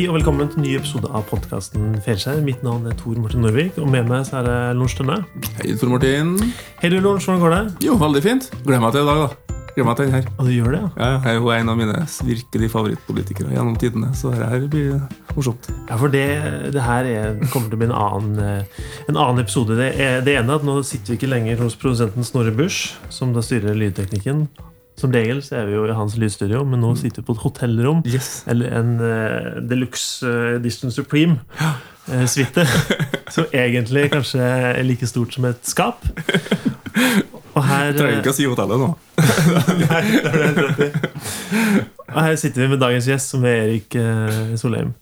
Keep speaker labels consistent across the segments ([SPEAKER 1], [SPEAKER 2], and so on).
[SPEAKER 1] Hei og velkommen til en ny episode av podkasten Felskjær. Mitt navn er Tor Martin Norvik, og med meg så er det Lorentz Tønne.
[SPEAKER 2] Hei, Tor Martin.
[SPEAKER 1] Hei, du, Lorentz. Hvordan går det?
[SPEAKER 2] Jo, veldig fint. Gleder meg til i dag, da. Gleder meg til den her.
[SPEAKER 1] Og du gjør det, ja?
[SPEAKER 2] Ja, jeg er jo en av mine virkelig favorittpolitikere gjennom tidene, så dette her blir morsomt.
[SPEAKER 1] Ja, for det, det her er, kommer til å bli en annen, eh, en annen episode. Det, er, det ene er at nå sitter vi ikke lenger hos produsenten Snorre Busch, som da styrer lydteknikken. Som regel så er vi jo i hans lydstudio, men nå sitter vi på et hotellrom.
[SPEAKER 2] Yes.
[SPEAKER 1] Eller en uh, Deluxe uh, Edition Supreme uh, som egentlig kanskje er like stort som et skap. Og her
[SPEAKER 2] Trenger ikke å si hotellet nå.
[SPEAKER 1] Nei, det det helt rett. Og her sitter vi med dagens gjest, som er Erik Solheim.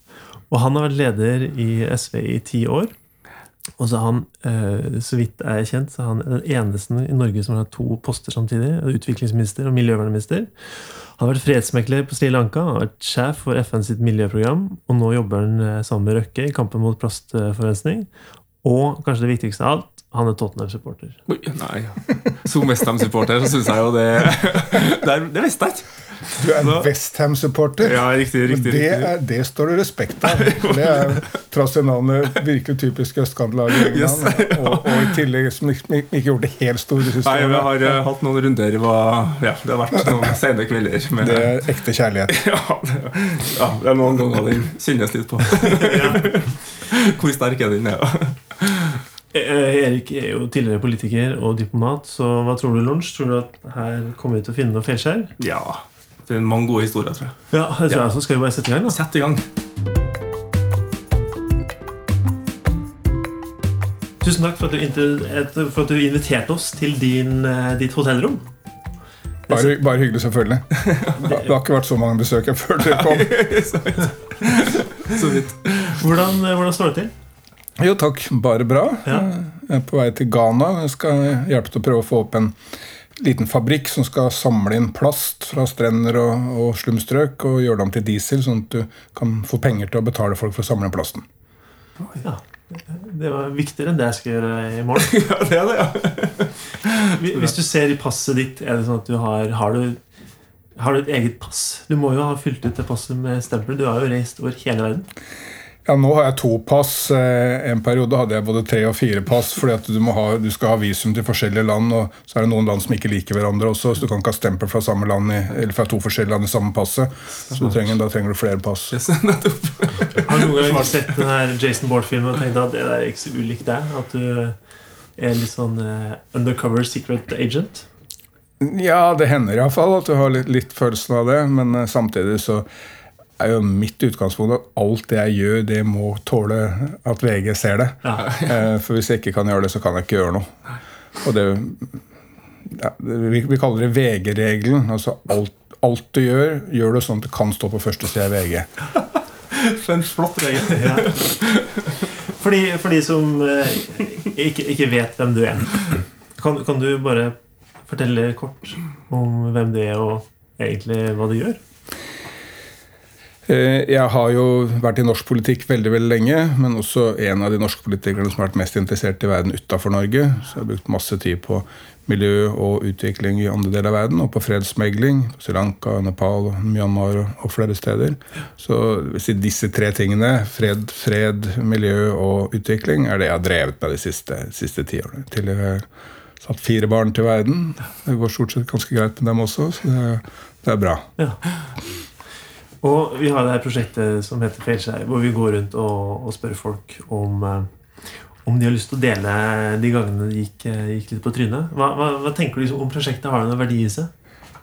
[SPEAKER 1] Og han har vært leder i SV i ti år. Og så han, eh, så vidt jeg er kjent, så er han den eneste i Norge som har to poster samtidig. Utviklingsminister og miljøvernminister. Han har vært fredsmekler på Sri Lanka, han har vært sjef for FN sitt miljøprogram, og nå jobber han eh, sammen med Røkke i kampen mot plastforurensning. Og kanskje det viktigste av alt, han er Tottenham-supporter.
[SPEAKER 2] Nei. Som Westham-supporter så syns jeg jo det Det, det visste jeg ikke.
[SPEAKER 3] Du er en Westham-supporter.
[SPEAKER 2] Ja, riktig, riktig,
[SPEAKER 3] det,
[SPEAKER 2] riktig.
[SPEAKER 3] er, det står det respekt av. Det er trass i navnet virkelig typisk østkantlaget i
[SPEAKER 2] Yes.
[SPEAKER 3] England. Og, og i tillegg som ikke, ikke gjort det helt store systemet
[SPEAKER 2] Nei, vi har uh, hatt noen runder. Hva- Ja, det har vært noen sene kvelder. Med,
[SPEAKER 3] Det er ekte kjærlighet.
[SPEAKER 2] ja, det, ja, det er noen ganger den kjennes litt på. Hvor sterk er den? Ja.
[SPEAKER 1] Eh, Erik er jo tidligere politiker og diplomat, så hva tror du, Lorentz? Tror du at her kommer vi til å finne noe feilskjær?
[SPEAKER 2] ja. Det er mange gode historier, tror jeg.
[SPEAKER 1] Ja, det tror
[SPEAKER 2] Ja.
[SPEAKER 1] jeg så skal vi bare sette i gang. da.
[SPEAKER 2] Sett i gang.
[SPEAKER 1] Tusen takk for at du, for at du inviterte oss til din, eh, ditt hotellrom.
[SPEAKER 3] Bare, bare hyggelig, selvfølgelig. Det det har ikke vært så mange besøk før dere kom.
[SPEAKER 2] Så vidt.
[SPEAKER 1] Hvordan, eh, hvordan står det til?
[SPEAKER 3] Jo, takk. Bare bra.
[SPEAKER 1] Ja.
[SPEAKER 3] Jeg er på vei til Ghana. Jeg skal hjelpe til å prøve å få opp en liten fabrikk som skal samle inn plast fra strender og, og slumstrøk og gjøre det om til diesel, sånn at du kan få penger til å betale folk for å samle inn plasten.
[SPEAKER 1] Ja, det var viktigere enn det jeg skal gjøre i morgen.
[SPEAKER 2] Ja, det er det, ja.
[SPEAKER 1] Hvis- Hvis du ser i passet ditt, er det sånn at du har Har du, har du et eget pass? Du må jo ha fylt ut det passet med stempel. Du har jo reist over hele verden.
[SPEAKER 3] Ja, Nå har jeg to pass. Eh, En periode hadde jeg både tre og fire pass. fordi at du, må ha, du skal ha visum til forskjellige land, og så er det noen land som ikke liker hverandre også. Så du kan ikke ha stempel fra samme land i, eller fra to forskjellige land i samme passet. Så du trenger, da trenger du flere pass.
[SPEAKER 2] Yes.
[SPEAKER 1] Har du noen gang sett den her Jason Bourne-filmen og tenkt at det er ikke så ulikt deg? At du er litt sånn uh, undercover secret agent?
[SPEAKER 3] Ja, det hender iallfall at du har litt, litt følelsen av det, men uh, samtidig så er jo mitt utgangspunkt at alt det jeg gjør, det må tåle at VG ser det.
[SPEAKER 1] Ja.
[SPEAKER 3] Eh, For hvis jeg ikke kan gjøre det, så kan jeg ikke gjøre noe. Og det, ja, vi, vi kaller det VG-regelen. Altså alt, alt du gjør, gjør det sånn at det kan stå på første side i VG.
[SPEAKER 2] For en flott regel.
[SPEAKER 1] Ja. For, de, for de som eh, ikke, ikke vet hvem du er, kan, kan du bare fortelle kort om hvem du er, og egentlig hva du gjør?
[SPEAKER 3] Eh, Jeg har jo vært i norsk politikk veldig veldig lenge, men også en av de norske politikerne som har vært mest interessert i verden utafor Norge. Så jeg har brukt masse tid på miljø og utvikling i andre deler av verden, og på fredsmegling. På Sri Lanka, Nepal, Myanmar og- flere steder. Så disse tre tingene, fred, fred, miljø og utvikling, er det jeg har drevet med de siste, siste ti årene. jeg har satt fire barn til verden. Det går stort sett ganske greit med dem også, så det det er bra.
[SPEAKER 1] Ja. Og vi har det her prosjektet som heter Feilskjær, hvor vi går rundt og, og spør folk om, eh, om de har lyst til å dele de gangene det gikk, eh, gikk litt på trynet. Hva, hva, hva tenker du liksom om prosjektet? Har det noen verdi i seg?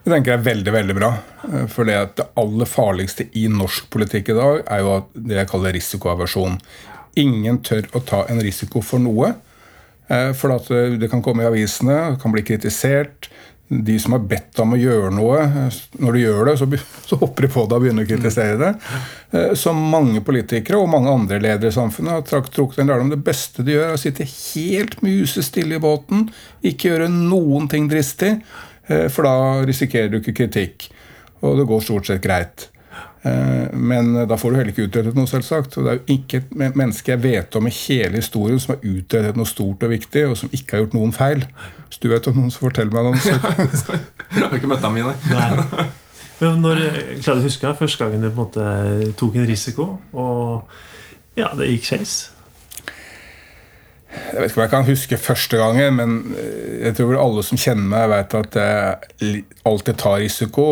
[SPEAKER 3] Det tenker jeg er veldig veldig bra. Eh, For det, det aller farligste i norsk politikk i dag er jo det jeg kaller risikoaversjon. Ingen tør å ta en risiko for noe. For det kan komme i avisene, kan bli kritisert. De som har bedt deg om å gjøre noe, eh, når du gjør det, så, hopper de på deg og begynner å kritisere det. Som Så mange politikere og mange andre ledere i samfunnet har trukket en lærdom. Det beste de gjør, er å sitte helt musestille i båten, ikke gjøre noen ting dristig. Eh, For da risikerer du ikke kritikk. Og det går stort sett greit. Eh, Men da får du heller ikke utrettet noe, selvsagt. Og det er jo ikke et menneske jeg vet om i hele historien som har utrettet noe stort og viktig, og som ikke har gjort noen feil. Hvis du vet om noen, så fortell meg noen. Så.
[SPEAKER 2] Jeg har ikke møtt dem i, nei.
[SPEAKER 1] Men når, Klarer du å huske første gangen du på en måte tok en risiko, og ja, det gikk skeis?
[SPEAKER 3] Jeg vet ikke om jeg kan huske første gangen, men eh, jeg tror alle som kjenner meg, vet at jeg alltid tar risiko.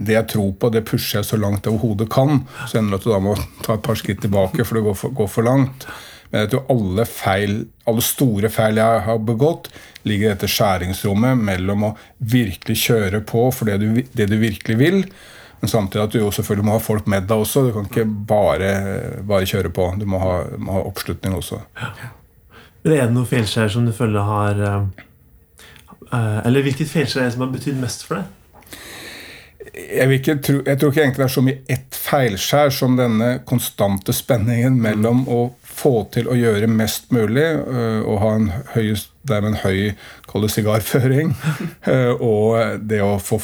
[SPEAKER 3] Eh, det jeg tror på, det pusher jeg så langt jeg overhodet kan. Så ender det at du da må ta et par skritt tilbake, for det går for, går for langt. Men jeg tror alle feil, alle store feil jeg har begått, ligger i dette skjæringsrommet mellom å virkelig kjøre på for det du, det du virkelig vil, men samtidig at du jo selvfølgelig må ha folk med deg også. Du kan ikke bare, bare kjøre på. Du må ha, må ha oppslutning også. Ja.
[SPEAKER 1] Men Er det noe feilskjær som du føler har uh, Eller hvilket feilskjær er det som har betydd mest for deg?
[SPEAKER 3] Jeg, tro, jeg, tror ikke egentlig det er så mye ett feilskjær som denne konstante spenningen mellom å få til å gjøre mest mulig uh, og ha en høy, det er en høy kall sigarføring, eh, og det å få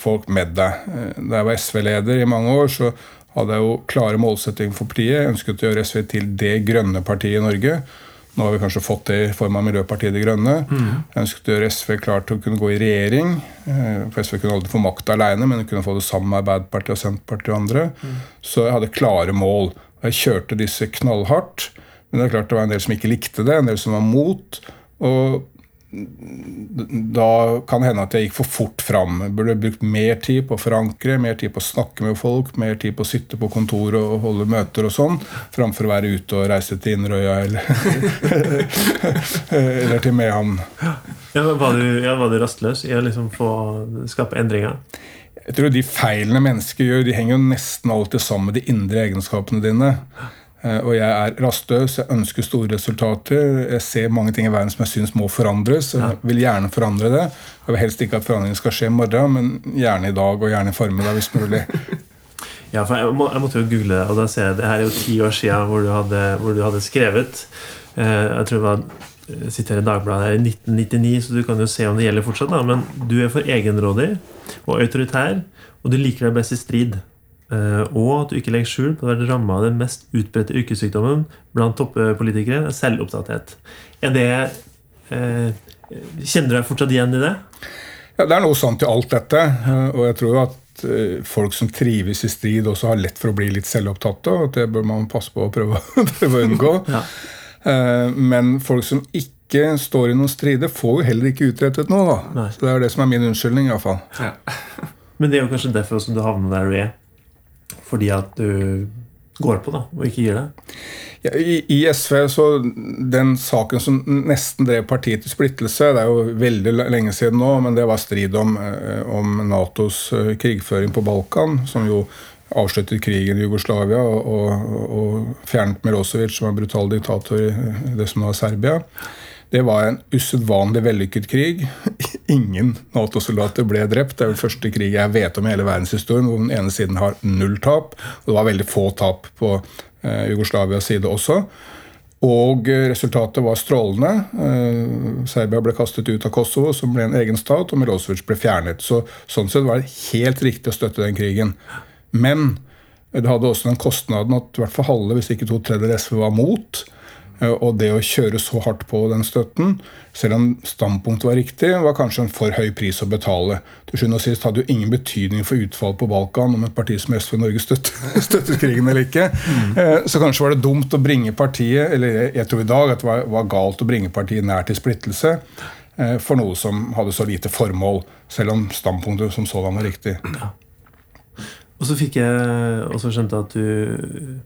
[SPEAKER 3] folk med deg. Eh, da jeg var SV-leder i mange år, så hadde jeg jo klare målsettinger for partiet. Jeg ønsket å gjøre SV til det grønne partiet i Norge. Nå har vi kanskje fått det i form av Miljøpartiet De Grønne. Mm. Jeg ønsket å gjøre SV klar til å kunne gå i regjering. Eh, for SV kunne aldri få makt alene, men kunne få det sammen med Arbeiderpartiet og Senterpartiet og andre. Mm. Så jeg hadde klare mål. Jeg kjørte disse knallhardt. Men det er klart det var en del som ikke likte det, en del som var mot. Og da kan det hende at jeg gikk for fort fram. Jeg burde brukt mer tid på å forankre, mer tid på å snakke med folk, mer tid på å sitte på kontoret og holde møter og sånn, framfor å være ute og reise til Inderøya eller, eller til Mehamn.
[SPEAKER 1] Ja, var, du, ja, var du rastløs i å liksom få skape endringer?
[SPEAKER 3] Jeg tror De feilene mennesker gjør, de henger jo nesten alltid sammen med de indre egenskapene dine. Eh, og jeg er rastløs, jeg ønsker store resultater. Jeg ser mange ting i verden som jeg syns må forandres. Jeg vil gjerne forandre det. Jeg vil helst ikke at forandringen skal skje i morgen, men gjerne i dag og gjerne i formiddag hvis mulig.
[SPEAKER 1] Ja, for jeg, må, jeg, måtte jo google det, og da ser jeg det her er jo ti år siden hvor du hadde, hvor du hadde skrevet. Eh, jeg tror det var eh, sitter i Dagbladet her i 1999, så du kan jo se om det gjelder fortsatt. da, Men du er for egenrådig og autoritær, og du liker deg best i strid. Eh, og at du ikke legger skjul på å være ramma av den mest utbredte yrkessykdommen blant toppolitikere, selvopptatthet. Er det eh, Kjenner du deg fortsatt igjen i det?
[SPEAKER 3] Ja, Det er noe sant i alt dette. Eh, og jeg tror at folk som trives i strid, også har lett for å bli litt selvopptatte. og Det bør man passe på å prøve, prøve å unngå. ja. Men folk som ikke står i noen strider, får jo heller ikke utrettet noe. da. Så Det er det som er min unnskyldning. I hvert fall. Ja.
[SPEAKER 1] Men det er jo kanskje derfor som du havner der du er? Fordi at du går på da, og ikke gir det?
[SPEAKER 3] Ja, i, i, SV så Den saken som nesten drev partiet til splittelse Det er jo veldig lenge siden nå, men det var strid om, eh, om Natos eh, krigføring på Balkan, som jo avsluttet krigen i Jugoslavia og, og, og fjernet Milosevic, som var brutal diktator i det som nå er Serbia. Det var en usedvanlig vellykket krig. Ingen Nato-soldater ble drept. Det er den første krig jeg vet om i hele verdenshistorien hvor den ene siden har null tap. Og det var veldig få tap på eh, Jugoslavias side også. Og eh, resultatet var strålende. Eh, Serbia ble kastet ut av Kosovo, som ble en egen stat, og Milosevic ble fjernet. Så, sånn sett var det helt riktig å støtte den krigen. Men det hadde også den kostnaden at i hvert fall halve, hvis ikke to tredjedeler SV var mot. Eh, og det å kjøre så hardt på den støtten, selv om standpunktet var riktig, var kanskje en for høy pris å betale. Til sjuende og sist hadde jo ingen betydning for utfall på Balkan om et parti som SV Norge støttet, støttet krigen eller ikke. Mm. Eh, så kanskje var det dumt å bringe partiet, eller jeg tror i dag at det var, var galt å bringe partiet nær til splittelse eh, for noe som hadde så lite formål, selv om standpunktet som sådan var riktig. Ja.
[SPEAKER 1] Og så fikk jeg også skjønt at du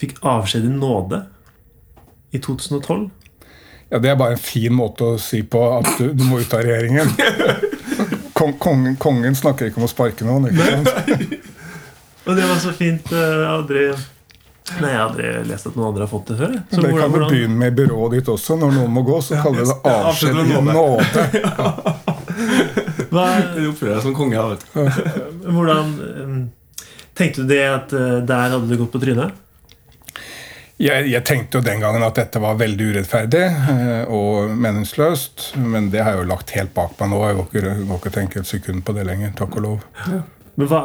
[SPEAKER 1] fikk avskjed i nåde i 2012?
[SPEAKER 3] Ja, Det er bare en fin måte å si på at du, du må ut av regjeringen. Kong, kongen, kongen, snakker ikke om å sparke noen. ikke sant?
[SPEAKER 1] Og det var så fint. Eh, jeg har aldri, nei, jeg har aldri lest at noen andre har fått det før.
[SPEAKER 3] Så det kan du begynne med i byrået ditt også. Når noen må gå, så kaller du det avskjed i nåde.
[SPEAKER 2] Du oppfører deg som konge.
[SPEAKER 1] Hvordan eh, Tenkte du det at eh, der hadde du gått på trynet?
[SPEAKER 3] Jeg, jeg, tenkte jo den gangen at dette var veldig urettferdig eh, og meningsløst. Men det har jeg jo lagt helt bak meg nå. Jeg går ikke, går ikke tenke et sekund på det lenger. Takk og lov. Ja.
[SPEAKER 1] Men hva,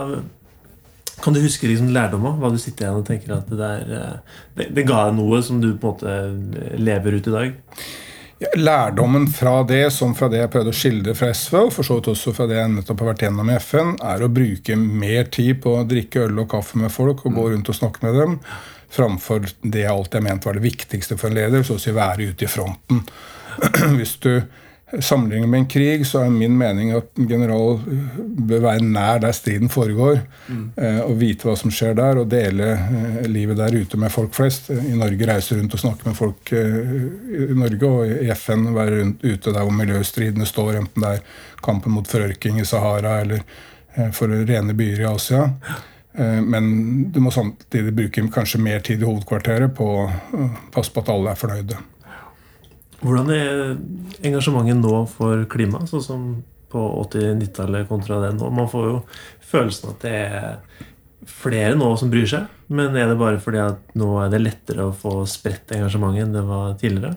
[SPEAKER 1] Kan du huske liksom lærdommen? Hva du sitter igjen og tenker at det, der, eh, det, det ga deg noe som du på en måte lever ut i dag?
[SPEAKER 3] Lærdommen fra det, som fra det jeg prøvde å skildre fra SV, og for så vidt også fra det jeg nettopp har vært gjennom i FN, er å bruke mer tid på å drikke øl og kaffe med folk og gå rundt og snakke med dem, framfor det jeg alltid har ment var det viktigste for en leder, så å si være ute i fronten. Hvis du sammenligner med en krig så er min mening at en general bør være nær der striden foregår. Mm. Og vite hva som skjer der, og dele eh, livet der ute med folk flest. I Norge reise rundt og snakke med folk eh, i Norge, og i FN være rundt ute der hvor miljøstridene står, enten det er kampen mot forørking i Sahara eller for rene byer i Asia. Men du må samtidig bruke kanskje mer tid i hovedkvarteret på å passe på at alle er fornøyde.
[SPEAKER 1] Hvordan er engasjementet nå for klima, sånn som på 80-90-tallet kontra det nå? Man får jo følelsen at det er flere nå som bryr seg. Men er det bare fordi at nå er det lettere å få spredt engasjementet enn det var tidligere?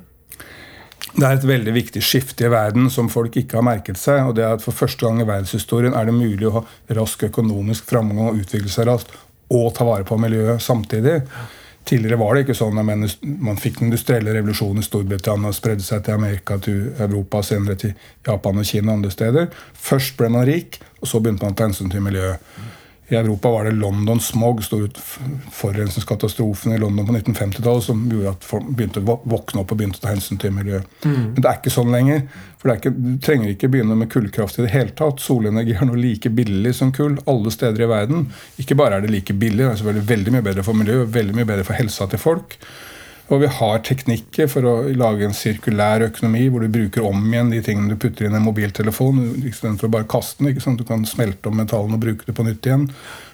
[SPEAKER 3] Det er et veldig viktig skifte i verden som folk ikke har merket seg. og det er at For første gang i verdenshistorien er det mulig å ha rask økonomisk framgang og utvikle seg raskt og ta vare på miljøet samtidig. Tidligere var det ikke sånn at man fikk den industrielle revolusjonen i Storbritannia og spredde seg til Amerika, til Europa, senere til Japan og Kina og andre steder. Først ble man rik, og så begynte man å ta hensyn til miljøet. I Europa var det London smog, forurensningskatastrofen i London på 1950-tallet, som gjorde at folk begynte å våkne opp og begynte å ta hensyn til miljøet. Mm. Men det er ikke sånn lenger. For ikke, Du trenger ikke begynne med kullkraft i det hele tatt. Solenergi er noe like billig som kull alle steder i verden. Ikke bare er det like billig, det er selvfølgelig veldig mye bedre for miljøet, veldig mye bedre for helsa til folk. Og vi har teknikker for å lage en sirkulær økonomi hvor du bruker om igjen de tingene du putter inn i en mobiltelefon, istedenfor å bare kaste den. Du kan smelte om metallene og bruke det på nytt igjen.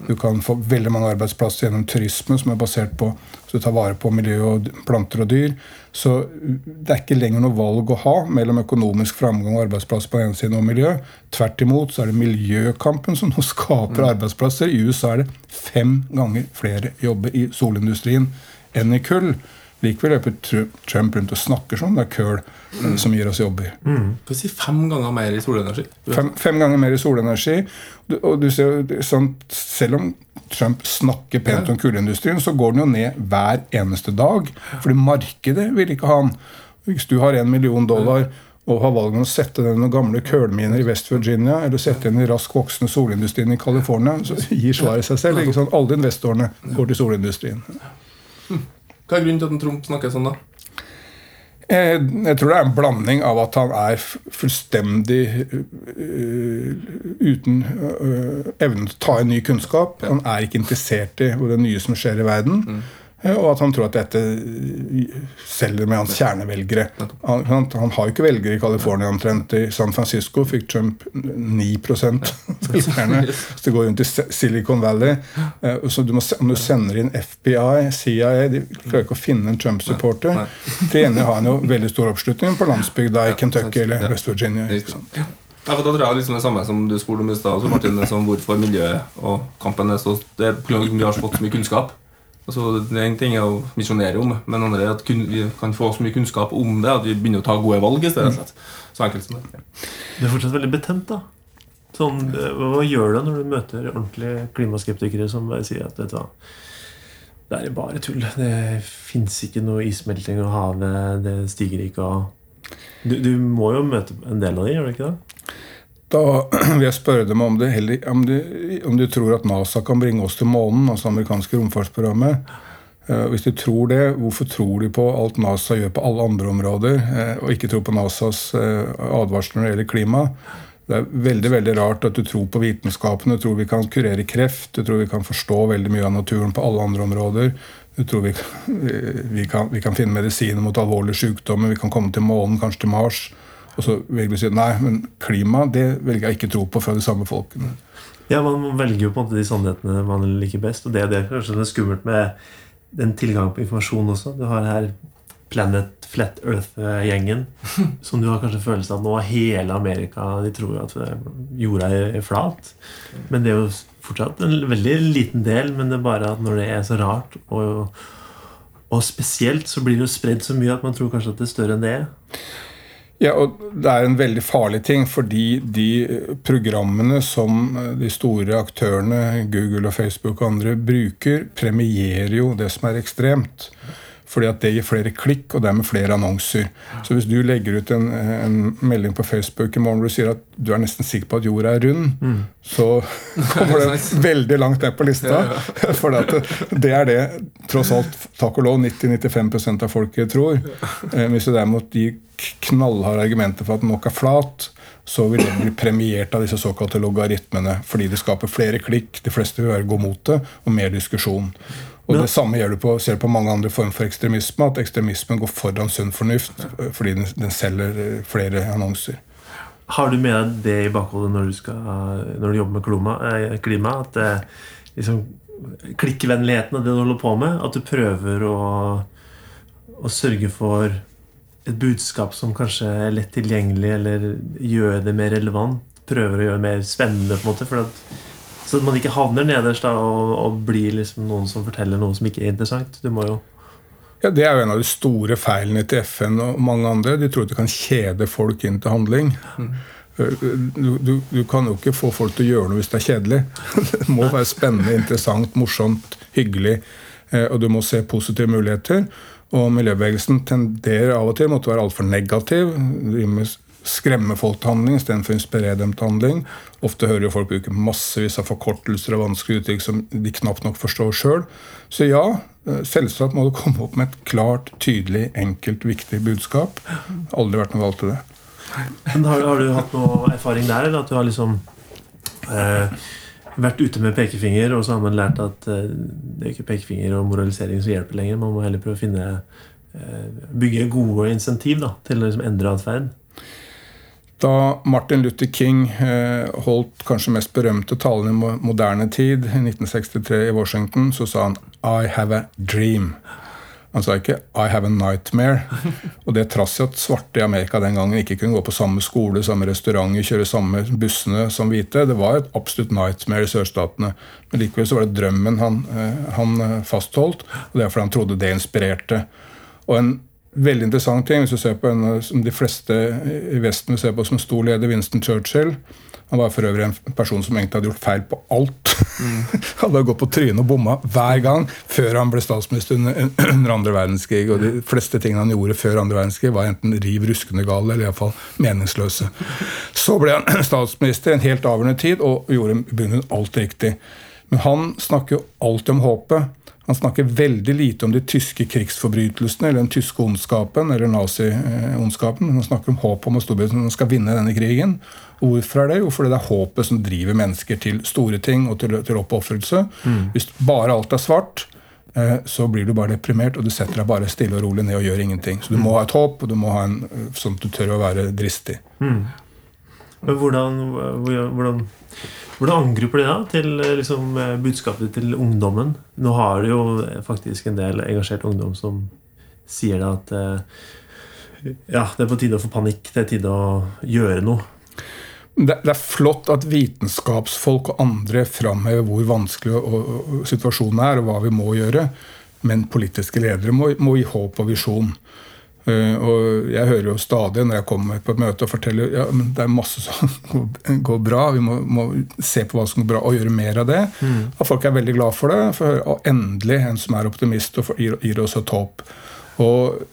[SPEAKER 3] Du kan få veldig mange arbeidsplasser gjennom turisme som er basert på så du tar vare på miljø og planter og dyr. Så det er ikke lenger noe valg å ha mellom økonomisk framgang og arbeidsplasser på den ene siden og miljø. Tvert imot så er det miljøkampen som nå skaper mm. arbeidsplasser. I USA er det fem ganger flere jobber i solindustrien enn i kull. Likevel løper Trump rundt og snakker sånn. Det er køl mm. som gir oss jobber.
[SPEAKER 2] Mm. Si fem ganger mer i solenergi.
[SPEAKER 3] Fem, fem, ganger mer i solenergi. Og du ser, sånn, selv om Trump snakker pent om kullindustrien, så går den jo ned hver eneste dag. Fordi markedet vil ikke ha den. Hvis du har en million dollar og har valget å sette den i noen gamle kullminer i West Virginia eller sette den i rask voksende solindustrien i California, så gir svaret seg selv. Ikke sant? Alle investorene går til solindustrien.
[SPEAKER 2] Hva er grunnen til at Trump snakker sånn, da?
[SPEAKER 3] Jeg, jeg tror det er en blanding av at han er fullstendig uh, uten uh, evne til å ta inn ny kunnskap. Han er ikke interessert i det nye som skjer i verden. Mm. Og at han tror at dette selger med hans kjernevelgere. Han, han, har jo ikke velgere i California omtrent. I San Francisco fikk Trump 9% velgerne. Så det går rundt i Silicon Valley. Eh, så du må, om du sender inn FBI, CIA De klarer ikke å finne en Trump-supporter. Til gjengjeld har han jo veldig stor oppslutning på landsbygda i Kentucky eller West Virginia.
[SPEAKER 2] Ja, for da tror jeg liksom det samme som du spurte om i stad, hvorfor miljøet og kampen er så Det er pga. vi har fått så mye kunnskap. Altså, det er å misjonere om, men andre er at vi kan få så mye kunnskap om det at vi begynner å ta gode valg i stedet. Så enkelt som det.
[SPEAKER 1] Du er fortsatt veldig betent, da. Sånn, hva gjør du når du møter ordentlige klimaskeptikere som sier at vet du hva, det er bare tull. Det fins ikke noe issmelting, av havet det stiger ikke. Du, du, må jo møte en del av dem, gjør du ikke det?
[SPEAKER 3] Da vil jeg spørre dem om, det om, du, om, du, tror at NASA kan bringe oss til månen, altså amerikanske romfartsprogrammet. Eh, hvis de tror det, hvorfor tror de på alt NASA gjør på alle andre områder, eh, og ikke tror på NASAs eh, advarsler når det gjelder klima? Det er veldig veldig rart at du tror på vitenskapen. Du tror vi kan kurere kreft, du tror vi kan forstå veldig mye av naturen på alle andre områder. Du tror vi, vi, kan, vi kan finne medisiner mot alvorlige sykdommer, vi kan komme til månen, kanskje til Mars. Og så velger vi å si nei, men klima det velger jeg ikke tro på fra de samme folkene.
[SPEAKER 1] Ja, Man velger jo på en måte de sannhetene man liker best. Og det, det er kanskje det er skummelt med den tilgangen på informasjon også. Du har her Planet Flat Earth-gjengen, som du har kanskje følelsen av nå hele Amerika De tror at jorda er flat. Men det er jo fortsatt en veldig liten del. Men det er bare at når det er så rart, og, og spesielt, så blir det jo spredd så mye at man tror kanskje at det er større enn det er.
[SPEAKER 3] Ja, og Det er en veldig farlig ting, fordi de programmene som de store aktørene, Google og Facebook og andre, bruker, premierer jo det som er ekstremt. Fordi at det gir flere klikk og dermed flere annonser. Så hvis du legger ut en, en melding på Facebook i morgen hvor du sier at du er nesten sikker på at jorda er rund, mm. så kommer det veldig langt ned på lista. For det er det tross alt, takk og lov, 90-95% av folket tror. Eh, hvis du derimot gir knallharde argumenter for at nok er flat, så vil det bli premiert av disse såkalte logaritmene. Fordi det skaper flere klikk, de fleste vil være gå mot det, og mer diskusjon. Og Det samme gjør du på, ser du på mange andre former for ekstremisme. At ekstremismen går foran sunn fornuft fordi den, den, selger eh, flere annonser.
[SPEAKER 1] Har du med deg det i bakhodet når du, skal, når du jobber med klima? Eh, klima at det, liksom, klikkvennligheten av det du holder på med, at du prøver å, å sørge for et budskap som kanskje er lett tilgjengelig, eller gjør det mer relevant? Prøver å gjøre det mer spennende, på en måte, for at, så at man ikke havner nederst da, og, og, blir liksom noen som forteller noe som ikke er interessant. Du må jo
[SPEAKER 3] ja, Det er jo en av de store feilene til FN og mange andre. De tror at de kan kjede folk inn til handling. Mm. Du, du, du, kan jo ikke få folk til å gjøre noe hvis det er kjedelig. Det må være spennende, interessant, morsomt, hyggelig. Eh, og du må se positive muligheter. Og miljøbevegelsen tenderer av og til måtte være altfor negativ. Skremme folk til handling istedenfor inspirere dem til handling. Ofte hører jo folk bruke massevis av forkortelser og vanskelige uttrykk som de knapt nok forstår sjøl. Så ja, eh, selvsagt må du komme opp med et klart, tydelig, enkelt, viktig budskap. Aldri vært noe galt til det.
[SPEAKER 1] Men har, har, du hatt noe erfaring der, eller at du har liksom eh, vært ute med pekefinger, og så har man lært at eh, det er ikke pekefinger og moralisering som hjelper lenger. Man må heller prøve å finne eh, bygge gode insentiv da, til å liksom endre atferd.
[SPEAKER 3] Da Martin Luther King eh, holdt kanskje mest berømte talen i moderne tid, i 1963 i Washington, så sa han 'I have a dream'. Han sa ikke 'I have a nightmare'. Og det trass i at svarte i Amerika den gangen ikke kunne gå på samme skole, samme restauranter, kjøre samme bussene som hvite. Det var et absolutt nightmare i sørstatene. Men likevel så var det drømmen han, eh, han eh, fastholdt, og det er fordi han trodde det inspirerte. Og en veldig interessant ting, hvis du ser på en som de fleste i Vesten vil se på som stor leder, Winston Churchill, han var for øvrig en person som egentlig hadde gjort feil på alt. Mm. hadde gått på trynet og bomma hver gang før han ble statsminister under, under andre verdenskrig. Og de fleste tingene han gjorde før andre verdenskrig, var enten riv ruskende gale eller iallfall meningsløse. Så ble han statsminister en helt avgjørende tid og gjorde i begynnelsen alt riktig. Men han snakker jo alltid om håpet. Han snakker veldig lite om de tyske krigsforbrytelsene eller den tyske ondskapen eller nazi-ondskapen. Han snakker om håpet om at Storbritannia skal vinne denne krigen. Og hvorfor er det? Jo, fordi det er håpet som driver mennesker til store ting og til, til oppofrelse. Mm. Hvis bare alt er svart, eh, så blir du bare deprimert, og du setter deg bare stille og rolig ned og gjør ingenting. Så du må ha et håp, og du må ha en, sånn at du tør å være dristig. Mm.
[SPEAKER 1] Men hvordan, hvordan hvordan angriper de da til liksom, budskapet til ungdommen? Nå har du jo faktisk en del engasjert ungdom som sier det at eh, ja, det er på tide å få panikk. Det er tide å gjøre noe.
[SPEAKER 3] Det, er flott at vitenskapsfolk og andre framhever hvor vanskelig situasjonen er, og hva vi må gjøre. Men politiske ledere må, må gi håp og visjon. Uh, og Jeg hører jo stadig når jeg kommer på et møte og forteller ja, men det er masse som går bra, vi må, må, se på hva som går bra og gjøre mer av det. Mm. Og folk er veldig glad for det. For og endelig en som er optimist og gir, gir oss et håp. Og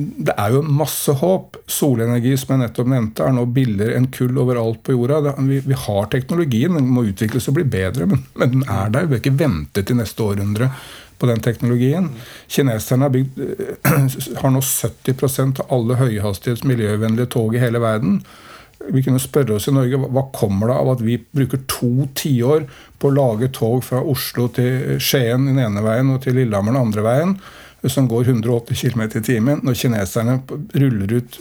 [SPEAKER 3] det er jo masse håp. Solenergi som jeg nettopp nevnte, er nå billigere enn kull overalt på jorda. Det, vi, vi, har teknologien, den må utvikles og bli bedre, men, men den er der. Vi bør ikke vente til neste århundre på den teknologien. Kineserne har, bygd, har nå 70% av alle høyhastighets miljøvennlige tog i hele verden. Vi kunne spørre oss i Norge hva kommer det av at vi bruker to tiår på å lage tog fra Oslo til Skien den ene veien og til Lillehammer den andre veien, som går 180 km i timen, når kineserne ruller ut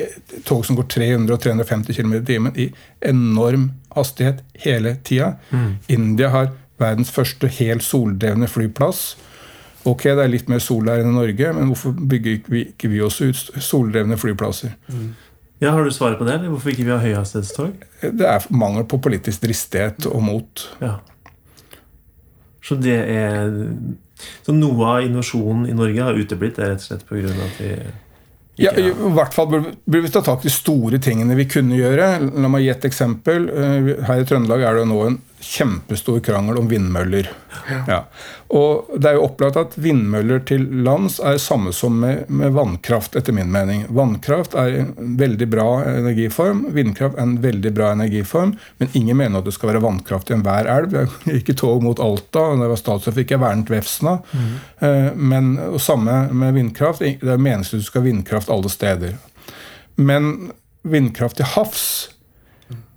[SPEAKER 3] eh, tog som går 300 350 km i timen i enorm hastighet hele tida. Mm. India har verdens første helt soldrevne flyplass. Ok, det er litt mer sol her enn i Norge, men hvorfor bygger ikke vi, ikke vi også ut soldrevne flyplasser? Mm.
[SPEAKER 1] Ja, Har du svaret på det? eller Hvorfor ikke vi har høyhastighetstog?
[SPEAKER 3] Det er mangel på politisk dristighet og mot. Ja.
[SPEAKER 1] Så det er Så noe av innovasjonen i Norge har uteblitt? Det er rett og slett pga. at vi
[SPEAKER 3] ja, I hvert fall burde vi ta tak i de store tingene vi kunne gjøre. La meg gi et eksempel. Eh, her i Trøndelag er det nå en kjempestor krangel om vindmøller. Ja. Og det er jo opplagt at vindmøller til lands er samme som med, med, vannkraft, etter min mening. Vannkraft er en veldig bra energiform. Vindkraft er en veldig bra energiform. Men ingen mener at det skal være vannkraft i enhver elv. Jeg gikk i tog mot Alta, og da jeg var statsråd, fikk jeg vernet Vefsna. Mm. Men og samme med vindkraft. Det er meningsløst at du skal ha vindkraft alle steder. Men vindkraft til havs,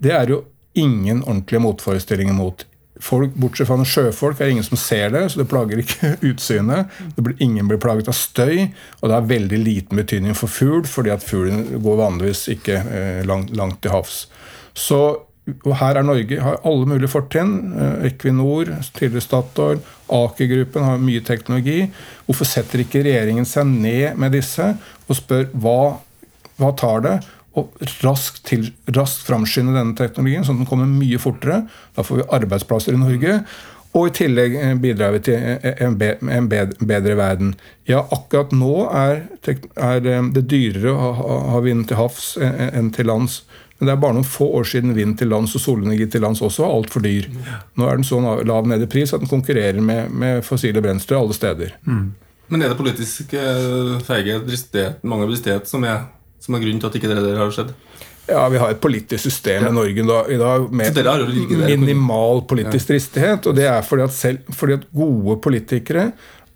[SPEAKER 3] det er jo ingen ordentlige motforestillinger mot. Folk, Bortsett fra sjøfolk er ingen som ser det, så det plager ikke utsynet. Blir, ingen blir plaget av støy, og det har veldig liten betydning for fugl, fordi at fuglen går vanligvis ikke eh, langt, langt, til havs. Så her er Norge har alle mulige fortrinn. Eh, Equinor, tidligere Statoil, Aker-gruppen har mye teknologi. Hvorfor setter ikke regjeringen seg ned med disse og spør hva, hva tar det? Og raskt, til, raskt framskynde denne teknologien, sånn at den kommer mye fortere. Da får vi arbeidsplasser i Norge. Og i tillegg eh, bidrar vi til eh, en, bedre verden. Ja, akkurat nå er, eh, det dyrere å ha vind til havs enn til lands. Men det er bare noen få år siden vind til lands og solenergi til lands også var altfor dyr. Nå er den så lav nede i pris at den konkurrerer med, fossile brensler alle steder. Mm.
[SPEAKER 2] Men er det politisk feige dristighet, mange dristighet som er som er grunnen til at ikke det der har skjedd?
[SPEAKER 3] Ja, Vi har et politisk system ja. i Norge i dag med minimal politisk dristighet. Og det er fordi at, selv, fordi at gode politikere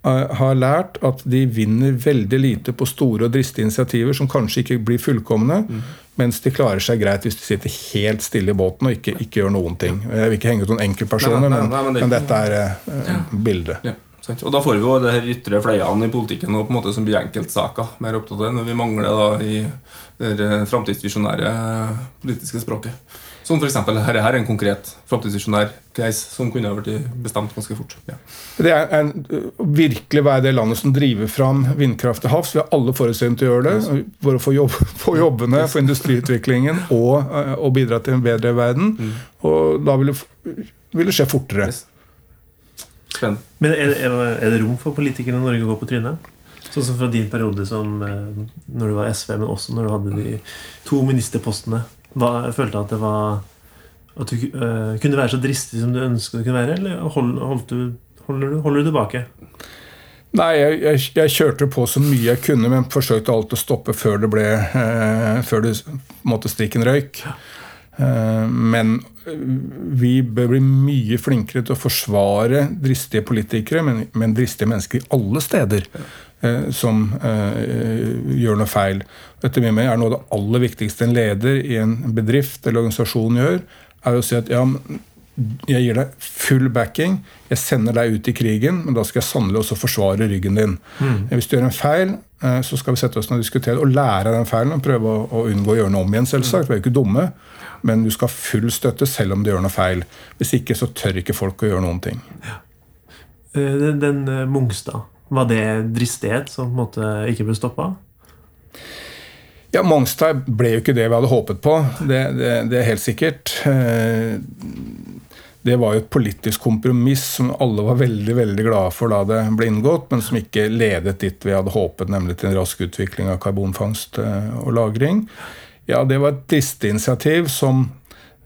[SPEAKER 3] uh, har lært at de vinner veldig lite på store og dristige initiativer som kanskje ikke blir fullkomne, mm. mens de klarer seg greit hvis de sitter helt stille i båten og ikke, ikke gjør noen ting. Jeg vil ikke henge ut noen enkeltpersoner, men, men, men, dette er uh, bildet. Ja.
[SPEAKER 2] Og da får vi jo det her ytre fleiene i politikken og på en måte som blir enkeltsaker mer opptatt av det, når vi mangler da i det framtidsvisjonære politiske språket. Som f.eks. her er en konkret framtidsvisjonær case som kunne ha blitt bestemt ganske fort. Ja.
[SPEAKER 3] Det er en, virkelig være det landet som driver fram vindkraft til havs. Vi har alle forutsetninger til å gjøre det. For å få, jobb, få jobbene, få industriutviklingen og, og, bidra til en bedre verden. Mm. Og da vil det, vil det skje fortere. Yes.
[SPEAKER 1] Spennende. Men er, er, det rom for politikere i Norge å gå på trynet? Sånn som fra din periode som eh, når du var SV, men også når du hadde de to ministerpostene. Hva, følte at det var At du uh, kunne være så dristig som du ønsket du kunne være, eller hold, holdt du, holder, du, holder du tilbake?
[SPEAKER 3] Nei, jeg, jeg, jeg, kjørte på så mye jeg kunne, men forsøkte alt å stoppe før det ble eh, Før det måtte strikken røyk. Eh, men vi bør bli mye flinkere til å forsvare dristige politikere, men, men dristige mennesker i alle steder, eh, som eh, gjør noe feil. Etter min mening er noe av det aller viktigste en leder i en bedrift eller organisasjon gjør, er å si at ja, jeg gir deg full backing, jeg sender deg ut i krigen, men da skal jeg sannelig også forsvare ryggen din. Mm. Hvis du gjør en feil, så skal vi sette oss ned og diskutere og lære av den feilen og prøve å, unngå å gjøre noe om igjen, selvsagt. Vi er jo ikke dumme men du skal ha full støtte selv om du gjør noe feil. Hvis ikke så tør ikke folk å gjøre noen ting. Ja.
[SPEAKER 1] Eh, den, den eh, Mongstad, var det dristighet som på en måte ikke ble stoppa?
[SPEAKER 3] Ja, Mongstad ble jo ikke det vi hadde håpet på. Det, det, det er helt sikkert. Eh, det var jo et politisk kompromiss som alle var veldig veldig glade for da det ble inngått, men som ikke ledet dit vi hadde håpet, nemlig til en rask utvikling av karbonfangst og -lagring. Ja, det var et dristig initiativ som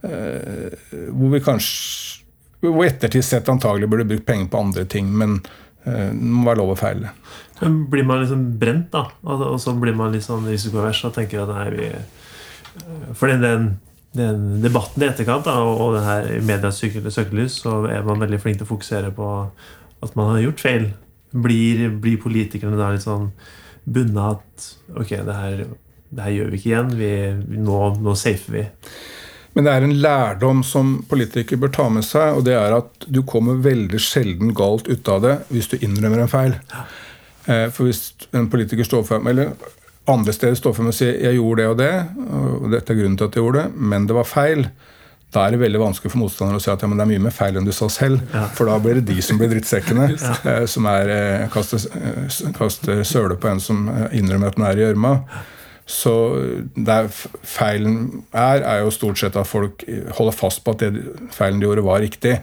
[SPEAKER 3] eh, Hvor vi kanskje Hvor ettertid sett antagelig burde brukt penger på andre ting, men eh, det må være lov å feile.
[SPEAKER 1] Blir man liksom brent, da? Og så blir man litt sånn risikovers og tenker at nei, vi eh, For den, den debatten i etterkant da, og det her medias søkelys, så er man veldig flink til å fokusere på at man har gjort feil. Blir, blir politikerne da litt sånn bundet at ok, det her det her gjør vi ikke igjen. Vi, nå, nå safer vi.
[SPEAKER 3] Men det er en lærdom som politikere bør ta med seg, og det er at du kommer veldig sjelden galt ut av det hvis du innrømmer en feil. Eh, for hvis en politiker står for eller andre steder står for meg og sier 'jeg gjorde det og det', og dette er grunnen til at jeg gjorde det, men det var feil, da er det veldig vanskelig for motstandere å si at ja, men det er mye mer feil enn du sa selv. Ja. For da blir det de som blir drittsekkene, ja. Eh, som er, eh, kaster, kaster søle på en som innrømmer at den er i gjørma. Så der feilen er, er jo stort sett at folk holder fast på at det feilen de gjorde, var riktig.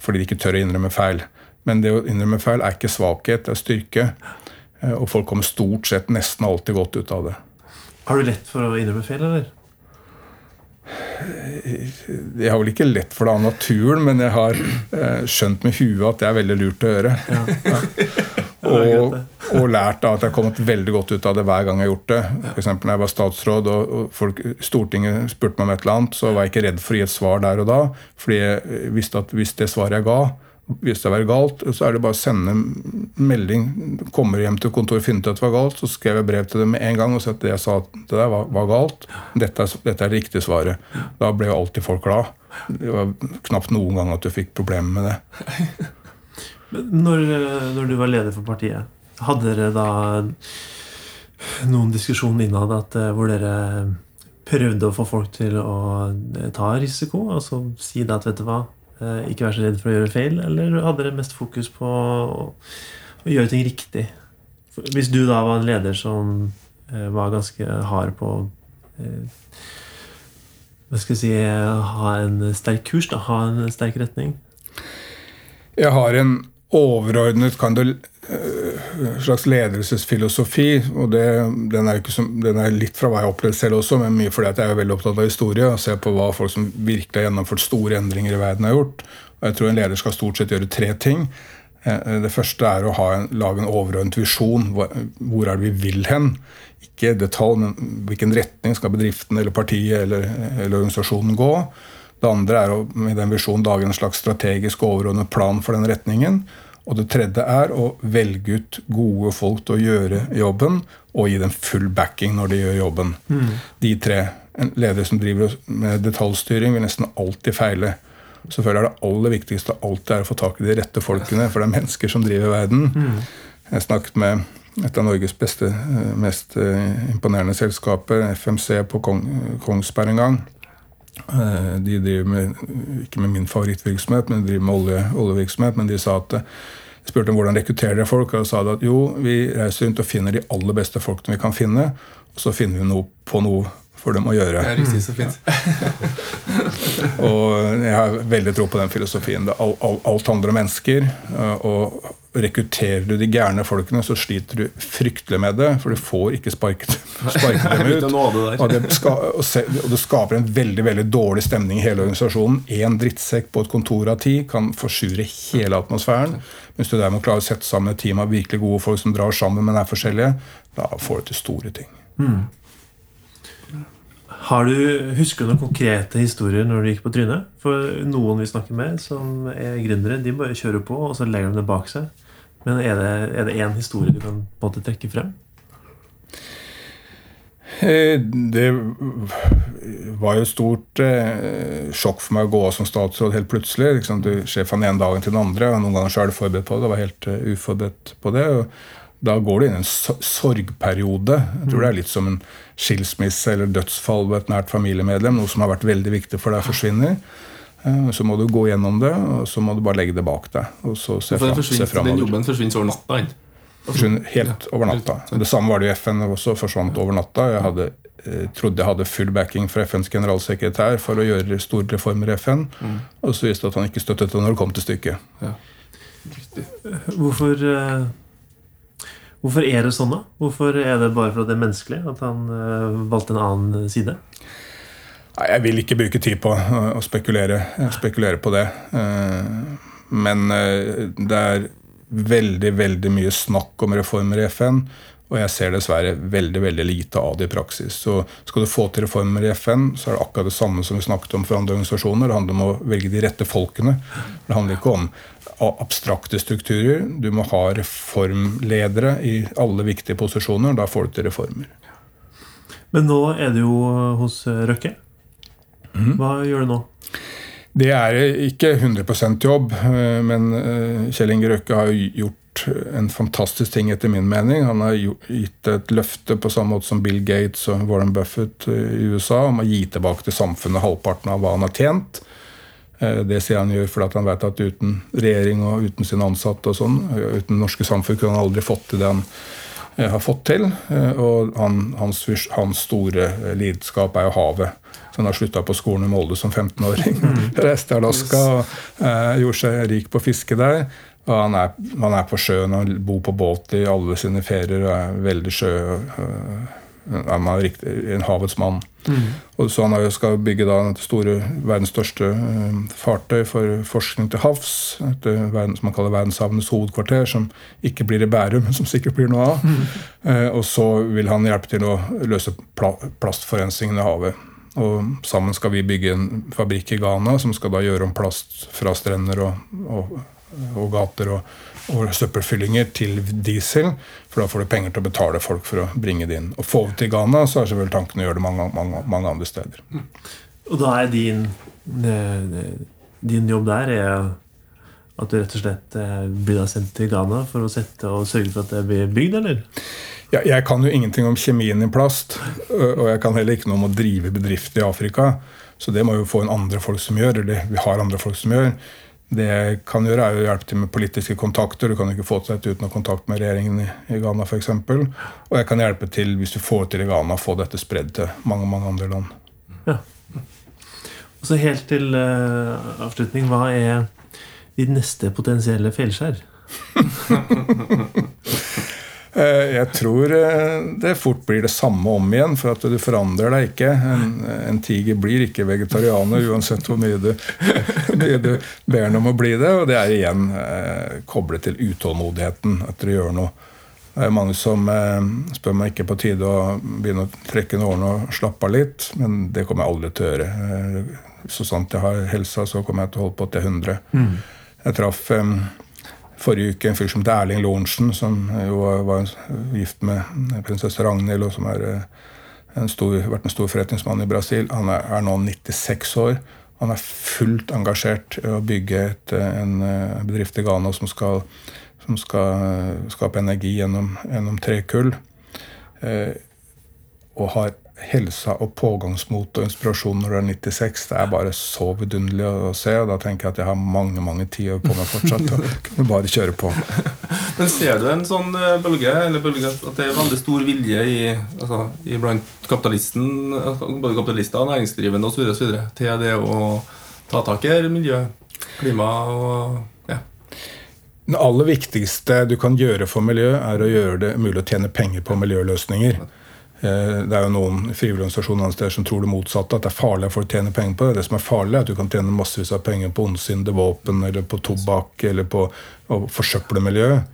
[SPEAKER 3] Fordi de ikke tør å innrømme feil. Men det å innrømme feil er ikke svakhet, det er styrke. Eh, og folk kommer stort sett nesten alltid godt ut av det.
[SPEAKER 1] Har du lett for å innrømme feil, eller?
[SPEAKER 3] Jeg har vel ikke lett for det av naturen, men jeg har eh, skjønt med huet at det er veldig lurt å gjøre. Ja. Ja. Og, og, lært da at jeg har kommet veldig godt ut av det hver gang jeg har gjort det. F.eks. når jeg var statsråd og folk, Stortinget spurte meg om et eller annet, så var jeg ikke redd for å gi et svar der og da. Fordi jeg visste at hvis det svaret jeg ga, hvis det var galt, så er det bare å sende melding. Kommer hjem til kontoret finner ut at det var galt, så skrev jeg brev til dem med en gang og sa at det jeg sa at det der var, var galt. Dette er, dette er, det riktige svaret. Da ble jo alltid folk glad. Det var knapt noen gang at du fikk problemer med det.
[SPEAKER 1] Når, når, du var leder for partiet, hadde dere da noen diskusjon innad at, eh, hvor dere prøvde å få folk til å eh, ta risiko? Altså si det at vet du hva, ikke være så redd for å gjøre feil, eller hadde dere mest fokus på å, å gjøre ting riktig? Hvis du da var en leder som eh, var ganske hard på eh, Hva skal jeg si Ha en sterk kurs, da, ha en sterk retning?
[SPEAKER 3] Jeg har en overordnet kan du, Eh, slags ledelsesfilosofi. og det, den, er som, den, er litt fra hva jeg har opplevd selv også, men mye fordi at jeg er veldig opptatt av historie og ser på hva folk som virkelig har gjennomført store endringer i verden, har gjort. Og jeg tror en leder skal stort sett gjøre tre ting. Eh, det første er å en, lage en overordnet visjon. Hvor er det vi vil hen? Ikke detalj, men hvilken retning skal bedriften eller partiet eller, eller organisasjonen gå? Det andre er å med den visjonen lage en slags strategisk overordnet plan for den retningen. Og det tredje er å velge ut gode folk til å gjøre jobben, og gi dem full backing når de gjør jobben. Mm. De tre. En leder som driver med detaljstyring, vil nesten alltid feile. Selvfølgelig er det aller viktigste alltid er å få tak i de rette folkene, for det er mennesker som driver verden. Mm. Jeg snakket med et av Norges beste, eh, mest eh, imponerende selskaper, FMC, på Kongsberg en gang. Eh, de driver med, ikke med min favorittvirksomhet, men de driver med olje, oljevirksomhet. Men de sa at jeg spurte om hvordan rekrutterer dere folk, og da sa de at jo, vi reiser rundt og finner de aller beste folkene vi kan finne, og så finner vi noe på noe for dem å gjøre.
[SPEAKER 2] Det er riktig så fint.
[SPEAKER 3] og jeg har veldig tro på den filosofien. Alt, alt, handler om mennesker. og rekrutterer du de gærne folkene, så sliter du fryktelig med det. For du får ikke sparket, sparket dem ut. og, det og det skaper en veldig veldig dårlig stemning i hele organisasjonen. Én drittsekk på et kontor av ti kan forsure hele atmosfæren. Hvis du derimot klarer å sette sammen et team av virkelig gode folk som drar sammen, men er forskjellige, da får du til store ting. Mm.
[SPEAKER 1] Har du, Husker du noen konkrete historier når du gikk på trynet? For noen vi snakker med, som er gründere, de bare kjører på, og så legger de det bak seg. Men er det, er det én historie du kan på en måte trekke frem?
[SPEAKER 3] Eh, det var jo et stort eh, sjokk for meg å gå av som statsråd helt plutselig. Liksom, du skjer fra den ene dagen til den andre. og Noen ganger så er du forberedt på det. Jeg var helt uh, uforberedt på det. og Da går du inn i en sorgperiode. Jeg tror det er litt som en skilsmisse eller dødsfall ved et nært familiemedlem. Noe som har vært veldig viktig for deg, forsvinner. Eh, så må du gå gjennom det, og så må du bare legge det bak deg. Og så se,
[SPEAKER 2] fra, se framover. Den jobben forsvinner over natta?
[SPEAKER 3] Forsvinner helt over natta. Det samme var det i FN også. forsvant over natta. Jeg hadde, eh, trodde jeg hadde full backing fra FNs generalsekretær for å gjøre store reformer i FN. Mm. Og så viste det at han ikke støttet det når det kom til stykket. Ja.
[SPEAKER 1] Hvorfor, uh, hvorfor er det sånn, da? Hvorfor er det bare fordi det er menneskelig at han uh, valgte en annen side?
[SPEAKER 3] Nei, Jeg vil ikke bruke tid på å spekulere, spekulere på det. Eh, men eh, det er veldig, veldig mye snakk om reformer i FN. Og jeg ser dessverre veldig veldig lite av det i praksis. Så Skal du få til reformer i FN, så er det akkurat det samme som vi snakket om for andre organisasjoner. Det handler om å velge de rette folkene. Det handler ikke om abstrakte strukturer. Du må ha reformledere i alle viktige posisjoner. Da får du til reformer.
[SPEAKER 1] Men nå er det jo hos Røkke. Mhm. Hva gjør du nå?
[SPEAKER 3] Det er ikke 100% jobb, eh, men eh, Kjell Inge Røkke har gjort en fantastisk ting, etter min mening. Han har gitt et løfte på samme måte som Bill Gates og Warren Buffett eh, i USA om å gi tilbake til samfunnet halvparten av hva han har tjent. Det sier han gjør fordi han vet at uten regjering og uten sine ansatte og sånn, uten norske samfunn kunne han aldri fått til det han har fått til. Og han, hans, hans, store lidenskap er jo havet. Så han har slutta på skolen i Molde som 15-åring. Mm. Reiste til Alaska og eh, gjorde seg rik på fiske der. Og han er, han er på sjøen og bor på båt i alle sine ferier og er veldig sjø, øh, Han er en havets mann. Og så Han skal bygge da store, verdens største eh, fartøy for forskning til havs. Et verden, som man kaller verdenshavenes hovedkvarter, som ikke blir i Bærum, men som sikkert blir noe av. Eh, og så vil han hjelpe til å løse pla plastforurensningen i havet. Og sammen skal vi bygge en fabrikk i Ghana som skal da gjøre om plast fra strender og, og, og gater og, og søppelfyllinger til diesel. For da får du penger til å betale folk for å bringe det inn. Og få det til Ghana, så er selvfølgelig tanken å gjøre det mange, mange, mange andre steder.
[SPEAKER 1] Og da er din eh, Din jobb der er at du rett og slett eh, blir da sendt til Ghana for å sette og sørge for at det blir bygd, eller?
[SPEAKER 3] Ja, jeg kan jo ingenting om kjemien i plast, og jeg kan heller ikke noe om å drive bedrift i Afrika. Så det må jo få en andre folk som gjør, eller vi har andre folk som gjør. Det jeg kan gjøre, er å hjelpe til med politiske kontakter. Du kan ikke få til dette uten å kontakte med regjeringen i, i Ghana f.eks. Og jeg kan hjelpe til, hvis du får til i Ghana, få dette spredd til mange mange andre land.
[SPEAKER 1] Ja. Og så helt til uh, avslutning, hva er ditt neste potensielle feilskjær?
[SPEAKER 3] Eh, Jeg tror eh, det fort blir det samme om igjen, for at du forandrer deg ikke. En, en tiger blir ikke vegetarianer uansett hvor mye du, mye du ber ham om å bli det. Og det er igjen eh, koblet til utålmodigheten etter å gjøre noe. Det er mange som eh, spør meg ikke på tide å begynne å trekke noen årene og slappe av litt, men det kommer jeg aldri til å gjøre. Eh, Så sant jeg har helsa, så kommer jeg til å holde på til 100. Jeg traff eh, forrige uke en fyr som heter Erling Lorentzen, som jo var gift med prinsesse Ragnhild, og som har vært en stor forretningsmann i Brasil. Han er, er nå 96 år. Han er fullt engasjert i å bygge et, en eh, bedrift i Ghana som skal, som skal eh, skape energi gjennom, gjennom tre kull. Eh, og har helsa og pågangsmot og inspirasjon når du er 96. Det er bare så vidunderlig å se. og Da tenker jeg at jeg har mange mange tiår på meg fortsatt. og kunne bare kjøre på.
[SPEAKER 2] Men ser du en sånn bølge, eller bølge at det er veldig stor vilje i, altså, i blant kapitalisten, både kapitalister næringsdrivende osv. til det å ta tak i miljø, klima og ja.
[SPEAKER 3] Det aller viktigste du kan gjøre for miljøet, er å gjøre det mulig å tjene penger på miljøløsninger. Eh, Det er jo noen frivillige organisasjoner som tror det motsatte, at det er farlig at folk tjener penger på det. Det som er farlig, er at du kan tjene massevis av penger på ondsinnede våpen, eller på tobakk, eller på å forsøple miljøet.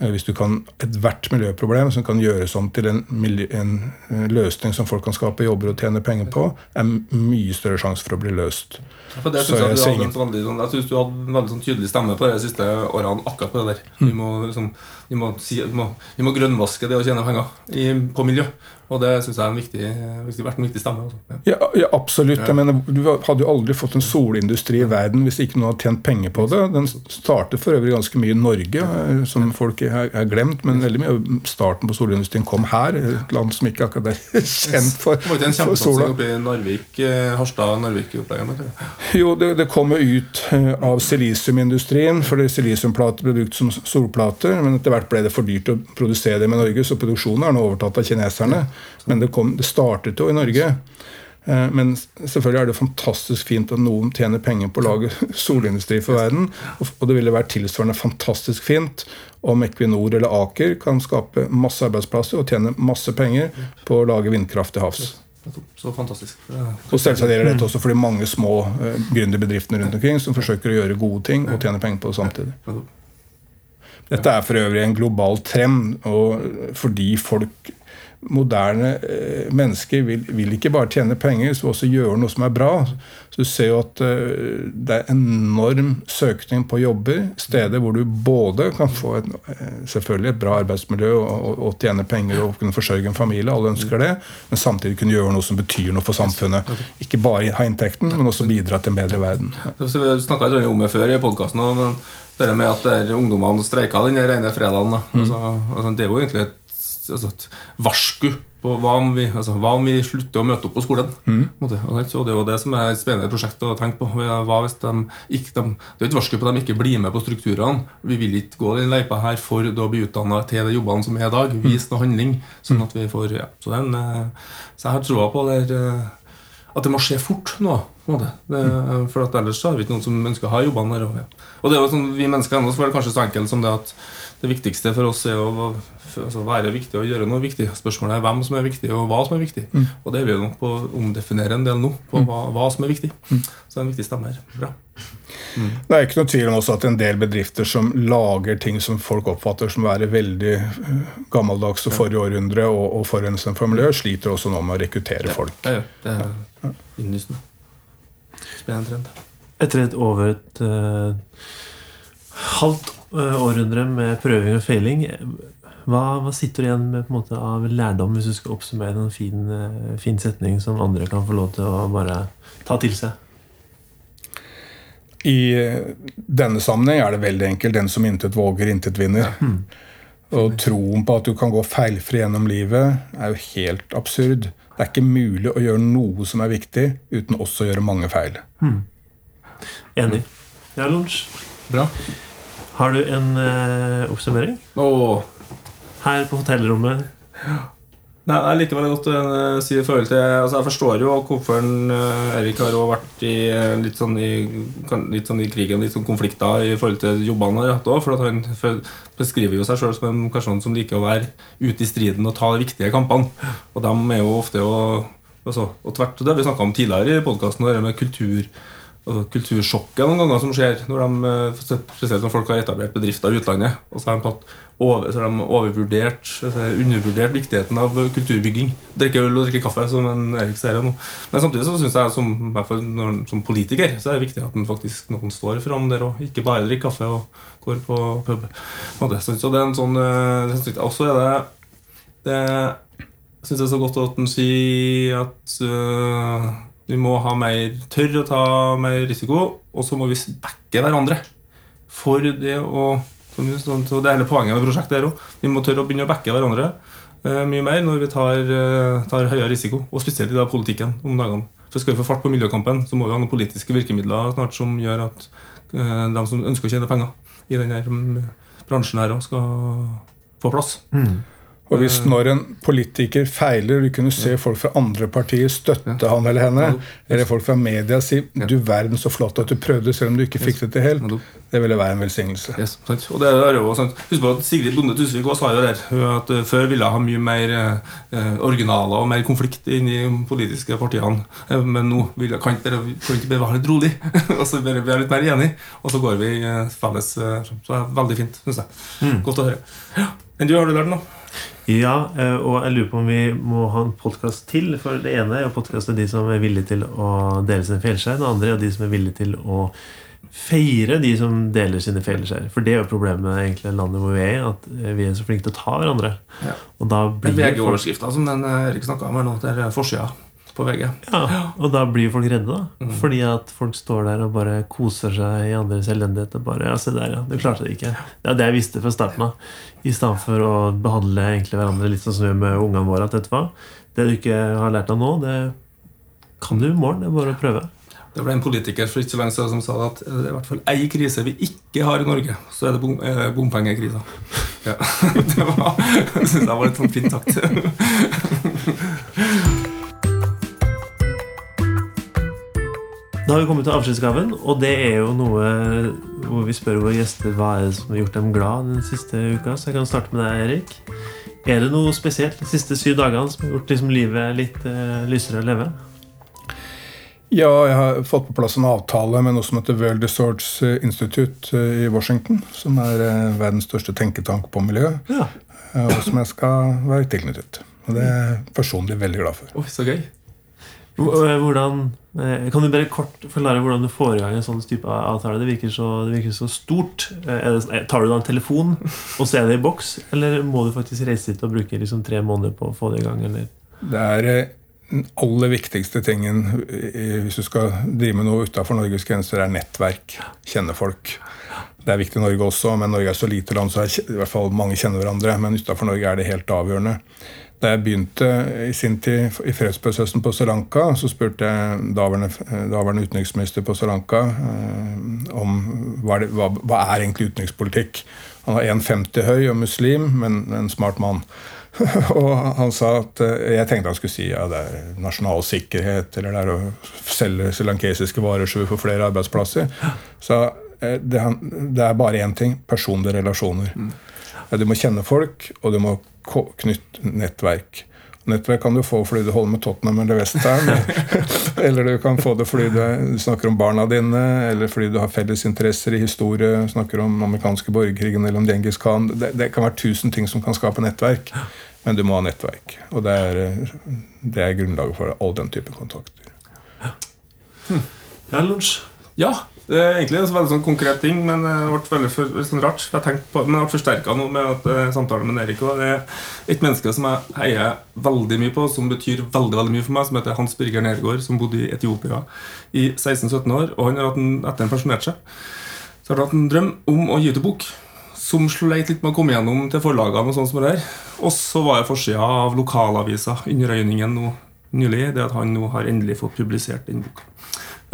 [SPEAKER 3] Eh, Hvis du kan ethvert miljøproblem som kan gjøres om til en, miljø, en eh, løsning som folk kan skape jobber og tjene penger på, er mye større sjanse for å bli løst.
[SPEAKER 2] For det synes jeg,
[SPEAKER 3] jeg
[SPEAKER 2] du hadde en veldig, sånn, jeg synes du hadde en veldig sånn tydelig stemme på de siste årene akkurat på det der. Vi må, liksom, vi må, si, vi må, vi må grønnvaske det å tjene penger i, på miljø. Og det syns jeg er viktig, vært en viktig stemme. Altså. Ja.
[SPEAKER 3] Ja, ja absolutt. Jeg mener, du hadde jo aldri fått en solindustri i verden hvis ikke noen hadde tjent penger på det. Den startet for øvrig ganske mye i Norge, eh, som folk har har glemt. Men veldig mye av starten på solindustrien kom her, et land som ikke akkurat er kjent for,
[SPEAKER 2] Det var ikke en
[SPEAKER 3] for sola.
[SPEAKER 2] oppe i Narvik, eh, Harstad-Narvik-opplegget? vet.
[SPEAKER 3] Jo, det, det kommer ut eh, av silisiumindustrien, fordi silisiumplater ble brukt som solplater. Men etter hvert ble det for dyrt å produsere dem i Norge, så produksjonen er nå overtatt av kineserne. Men det, kom, det startet jo i Norge. Eh, Men selvfølgelig er det fantastisk fint at noen tjener penger på å lage solindustri for verden. Og det ville vært tilsvarende fantastisk fint om Equinor eller Aker kan skape masse arbeidsplasser og tjene masse penger på å lage vindkraft til havs.
[SPEAKER 2] Så fantastisk.
[SPEAKER 3] Og selvsagt gjelder dette også for de mange små uh, gründerbedriftene rundt omkring som forsøker å gjøre gode ting og tjene penger på det samtidig. Dette er for øvrig en global trend, og fordi folk moderne eh, mennesker vil, vil ikke bare tjene penger, men også gjøre noe som er bra. Så du ser jo at eh, det er enorm søkning på jobber, steder hvor du både kan få et, eh, selvfølgelig et bra arbeidsmiljø og, og, og tjene penger og kunne forsørge en familie, alle ønsker det, men samtidig kunne gjøre noe som betyr noe for samfunnet. Ikke bare ha inntekten, men også bidra til en bedre verden.
[SPEAKER 2] Så Vi snakka om det før i podkasten. Det med at ungdommene streika den rene fredagen. Da. Altså, altså, det er jo egentlig et, altså, et varsku på hva om, vi, altså, hva om vi slutter å møte opp på skolen. Mm. Og det- er jo det som er et spennende prosjekt å tenke på. Hva hvis de ikke, de, det er et varsku på at de ikke blir med på strukturene. Vi vil ikke gå den løypa her for å bli utdanna til de jobbene som er i dag. Vis noe handling. sånn at vi får, ja. Så, det er en, eh, så jeg har troa på det eh, at det må skje fort nå. Det, for at ellers så har vi ikke noen som ønsker å ha jobbene der. Og, ja. og det er jo sånn, vi mennesker så er det kanskje så enkelt som det at det viktigste for oss er å altså, være viktig og gjøre noe viktig. Spørsmålet er hvem som er viktig, og hva som er viktig.
[SPEAKER 3] Mm.
[SPEAKER 2] Og det er vi nok på å omdefinere en del nå, på hva, hva som er viktig. Så det er en viktig stemme her. Bra.
[SPEAKER 3] Det er ikke noe tvil om også at en del bedrifter som lager ting som folk oppfatter som å være veldig eh, gammeldags og forrige århundre og, og forurensende for miljøet, sliter også nå med å rekruttere folk.
[SPEAKER 2] Det er, det er innlysende. Spennende trend.
[SPEAKER 1] Etter et over et uh, halvt århundre med prøving og feiling, hva, hva sitter du igjen med på en måte av lærdom, hvis du skal oppsummere en fin, eh, fin setning som andre kan få lov til å bare ta til seg?
[SPEAKER 3] I eh, denne sammenheng er det veldig enkelt. Den som intet våger, intet vinner. Og troen på at du kan gå feilfri gjennom livet, er jo helt absurd. Det er ikke mulig å gjøre noe som er viktig, uten også å gjøre mange feil.
[SPEAKER 1] Enig. Ja, Lunsj.
[SPEAKER 2] Bra.
[SPEAKER 1] Har du en eh, oppsummering?
[SPEAKER 2] Åh,
[SPEAKER 1] Her på hotellrommet.
[SPEAKER 2] Nei, Jeg liker veldig godt å si sier i forhold til altså Jeg forstår jo hvorfor han, eh, Erik har jo vært i, eh, litt, sånn i, kan- litt sånn i krigen, litt sånn konflikter i forhold til jobbene han har hatt også, For at han beskriver jo seg sjøl som en person som liker å være ute i striden og ta de viktige kampene. Og de er jo ofte å, altså, og tvert Det har vi snakka om tidligere i podkasten, det med kultur kultursjokket noen ganger som skjer, når de, eh, spesielt når folk har etablert bedrifter i utlandet. Og så har de, tatt over, så har de overvurdert, undervurdert viktigheten av kulturbygging. Drikke øl og drikke kaffe, som en Erik sier nå. Men samtidig så syns jeg som, når, som politiker så er det viktig at den faktisk noen står fram der og ikke bare drikker kaffe og går på pub. Så det er en sånn eh, det jeg- Også er det det syns jeg er så godt at han sier at øh, vi må ha mer tørre å ta mer risiko, og så må vi backe hverandre. For det å så Det er hele poenget med prosjektet her òg. Vi må tørre å begynne å backe hverandre øh, mye mer når vi tar, øh, tar høyere risiko. Og spesielt i da politikken om dagene. For Skal vi få fart på miljøkampen, så må vi ha noen politiske virkemidler snart som gjør at øh, de som ønsker å tjene penger i denne bransjen her òg, skal få plass.
[SPEAKER 3] Og hvis når en politiker feiler, vil kunne se folk fra andre partier støtte han eller henne, eller folk fra media si 'du verden så flott at du prøvde, selv om du ikke fikk det til helt', det ville være en velsignelse.
[SPEAKER 2] Yes. Og det er jo sant. Husk på at Sigrid Bonde Tusvik også sa jo der at eh, før ville ha mye mer eh, originaler og mer konflikt inn i de politiske partiene. Eh, men nå vil, jeg- kan dere ikke bare være litt rolig, og så bare være litt mer enige. Og så går vi eh, felles. eh, Så det er veldig fint, syns jeg. Godt å høre. Ja. Enn du, har du lært noe?
[SPEAKER 1] Ja, eh, og jeg lurer på om vi må ha en podkast til. For det ene er jo podkast til de som er villige til å dele sine feilskjær. Det andre er de som er villige til å feire de som deler sine feilskjær. For det er jo problemet med egentlig landet hvor vi er i, at eh, vi er så flinke til å ta hverandre.
[SPEAKER 2] Ja.
[SPEAKER 1] Og da blir det
[SPEAKER 2] VG-overskrifta som den eh, Erik snakka om her nå. Det er forsida på VG.
[SPEAKER 1] ja, og da blir folk redde, da.
[SPEAKER 2] Mm.
[SPEAKER 1] Fordi at folk står der og bare koser seg i andres elendighet. Og bare, ja, se der, ja, du klarte det ikke. Det er det jeg visste fra starten av. I stedet for å behandle egentlig hverandre litt sånn som vi gjør med ungene våre. At vet du hva, det du ikke har lært av nå, det kan du i morgen. Det er bare å prøve.
[SPEAKER 2] Det ble en politiker for ikke så lenge siden som sa at det er i hvert fall ei krise vi ikke har i Norge, så er det bom, eh, bompengekrisa. Ja. Det var, jeg var litt sånn fint sagt.
[SPEAKER 1] Da har vi kommet til avskjedsgaven, og det er jo noe hvor vi spør våre gjester hva er det som har gjort dem glad den siste uka. Så jeg kan starte med deg, Erik. Er det noe spesielt de siste syv dagene som har gjort liksom livet litt uh, lysere å leve?
[SPEAKER 3] Ja, jeg har fått på plass en avtale med noe som heter World Resorts Institute eh, i Washington, som er eh, verdens største tenketank på miljø,
[SPEAKER 1] Ja.
[SPEAKER 3] eh, og som jeg skal være tilknyttet. Og det er jeg personlig veldig glad for.
[SPEAKER 2] Oh, så gøy.
[SPEAKER 1] Hvordan, eh, kan du bare kort forklare hvordan du får i gang en sånn type avtale? Det virker så, det virker så stort. Eh, det, tar du da en telefon, og så er det i boks? Eller må du faktisk reise dit og bruke liksom tre måneder på å få det i gang? Eller?
[SPEAKER 3] Det er eh, den aller viktigste tingen eh, hvis du skal drive med noe utenfor Norges grenser, er nettverk. Kjenne folk. Det er viktig i Norge også, men Norge er så lite land, så er, i hvert fall mange kjenner hverandre. Men utenfor Norge er det helt avgjørende. Da jeg begynte i sin tid i fredsprosessen på Sri Lanka, så spurte jeg daværende, daværende utenriksminister på Sri Lanka eh, om hva det, hva, hva er egentlig utenrikspolitikk. Han var 1,50 høy og muslim, men en smart mann. og han sa at eh, Jeg tenkte han skulle si ja, det er nasjonal sikkerhet, eller det er å selge srilankesiske varer så vi får flere arbeidsplasser. Så eh, det, det er bare én ting personlige relasjoner. Ja, du må kjenne folk, og du må knytte nettverk. Nettverk kan du få fordi du holder med Tottenham eller Western. eller du kan få det fordi du, er- snakker om barna dine, eller fordi du har felles interesser i historie, snakker om den amerikanske borgerkrigen eller om Djengis Khan. Det, det kan være tusen ting som kan skape nettverk, men du må ha nettverk. Og det er, det er grunnlaget for all den type kontakter.
[SPEAKER 1] Ja, lunsj.
[SPEAKER 2] Ja, det er egentlig en veldig sånn konkret ting, men det ble veldig sånn rart. Jeg på, men jeg ble forsterka nå med at eh, samtalen med Erik. Det er et menneske som jeg heier veldig mye på, som betyr veldig veldig mye for meg, som heter Hans Birger Nergård, som bodde i Etiopia i 16-17 år. Og han har hatt en, etter han pensjonerte seg, så har han hatt en drøm om å gi ut en bok. Som sleit litt med å komme gjennom til forlagene. Og sånn som det der Og så var jeg forsida av lokalavisa Underøyningen nå nylig, det at han nå har endelig fått publisert den boka.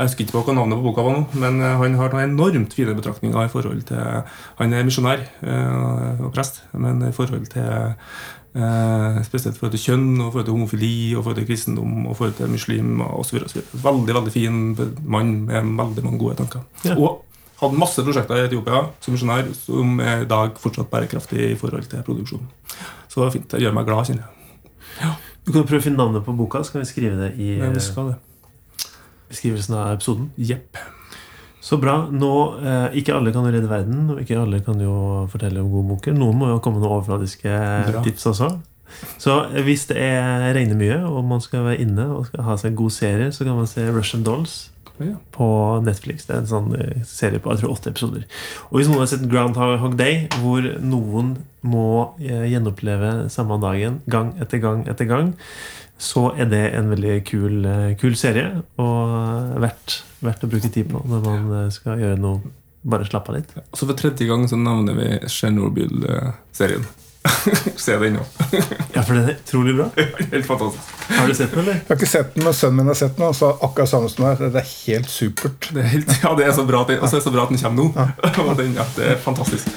[SPEAKER 2] Jeg husker ikke hva navnet på boka var nå, men eh, han har noen enormt fine betraktninger i forhold til Han er misjonær eh, og prest, men i forhold til eh, Spesielt forhold til kjønn, og forhold til homofili, og forhold til kristendom og forhold til muslimer osv. Veldig veldig fin mann med veldig mange gode tanker.
[SPEAKER 1] Ja.
[SPEAKER 2] Og hadde masse prosjekter i Etiopia som misjonær som er i dag fortsatt bærekraftig i forhold til produksjon. Så det var fint. Det gjør meg glad, kjenner jeg.
[SPEAKER 1] Du kan prøve å finne navnet på boka, så kan vi skrive det i
[SPEAKER 2] Nei, vi skal det.
[SPEAKER 1] Beskrivelsen av episoden.
[SPEAKER 2] Jepp.
[SPEAKER 1] Så bra. Nå, eh, Ikke alle kan jo redde verden, og ikke alle kan jo fortelle om gode boker. Noen må jo komme med noen overfladiske
[SPEAKER 2] Bra.
[SPEAKER 1] tips også. Så eh, hvis det er, regner mye, og man skal være inne og skal ha seg en god serie, så kan man se Russian Dolls
[SPEAKER 2] Ja.
[SPEAKER 1] på Netflix. Det er en sånn eh, serie på jeg tror, åtte episoder. Og hvis noen har sett Groundhog Day, hvor noen må eh, gjenoppleve samme dagen gang etter gang etter gang, så er det en veldig kul, eh, kul serie. Og verdt, verdt å bruke tid på når man eh, skal gjøre noe Bare slappe av litt.
[SPEAKER 2] Så for tredje gang så navner vi Chernobyl-serien. Se den nå.
[SPEAKER 1] Ja, for den er utrolig bra.
[SPEAKER 2] Helt fantastisk.
[SPEAKER 1] Har du sett den, eller?
[SPEAKER 3] Jeg har ikke sett den, men sønnen min har sett den. Og så akkurat samme som deg. Det er helt supert.
[SPEAKER 2] Det er helt, ja, det er så bra at den, og så bra at den kommer nå. Ja, det er fantastisk.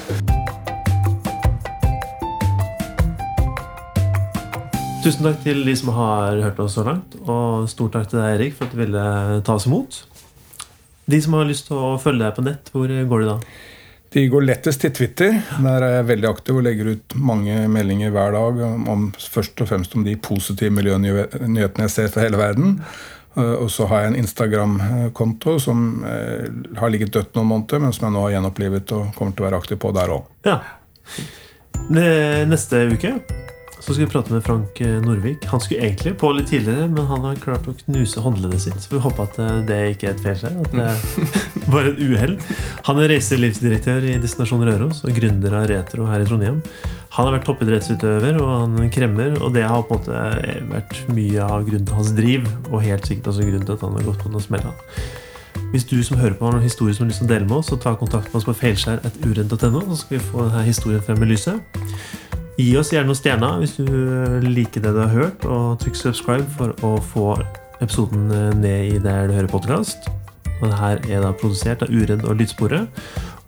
[SPEAKER 1] Tusen takk til de som har hørt oss så langt. Og stort takk til deg, Erik, for at du ville ta oss imot. De som har lyst til å følge deg på nett, hvor går de da?
[SPEAKER 3] De går lettest til Twitter. Der er jeg veldig aktiv og legger ut mange meldinger hver dag om, om først og fremst om de positive miljønyhetene jeg ser fra hele verden. Eh, Og så har jeg en Instagram-konto som eh, har ligget dødt noen måneder, men som jeg nå har gjenopplivet og kommer til å være aktiv på der òg.
[SPEAKER 1] Ja. Neste uke så skal vi prate med Frank eh, Norvik. Han skulle egentlig på litt tidligere, men han har klart å knuse håndleddet sitt. Så vi håper at eh, det ikke er et feilskjær. At det bare et uhell. Han er reiselivsdirektør i Destinasjon Røros og gründer av Retro her i Trondheim. Han har vært toppidrettsutøver og han kremmer, og det har på en måte vært mye av grunnen til hans driv, og helt sikkert også grunnen til at han har gått på noen smeller. Hvis du som hører på har noen historier som har lyst til å dele med oss, så ta kontakt med oss på feilskjær.uredd.no, så skal vi få denne historien frem i lyset. Gi oss gjerne noen stjerner hvis du liker det du har hørt, og trykk subscribe for å få episoden ned i der du hører podkast. Og det her er da produsert av Uredd og Lydsporet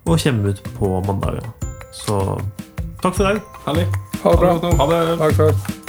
[SPEAKER 1] og kommer ut på mandager. Så takk for i dag.
[SPEAKER 2] Herlig.
[SPEAKER 3] Ha det bra.
[SPEAKER 2] Ha det.
[SPEAKER 3] Takk for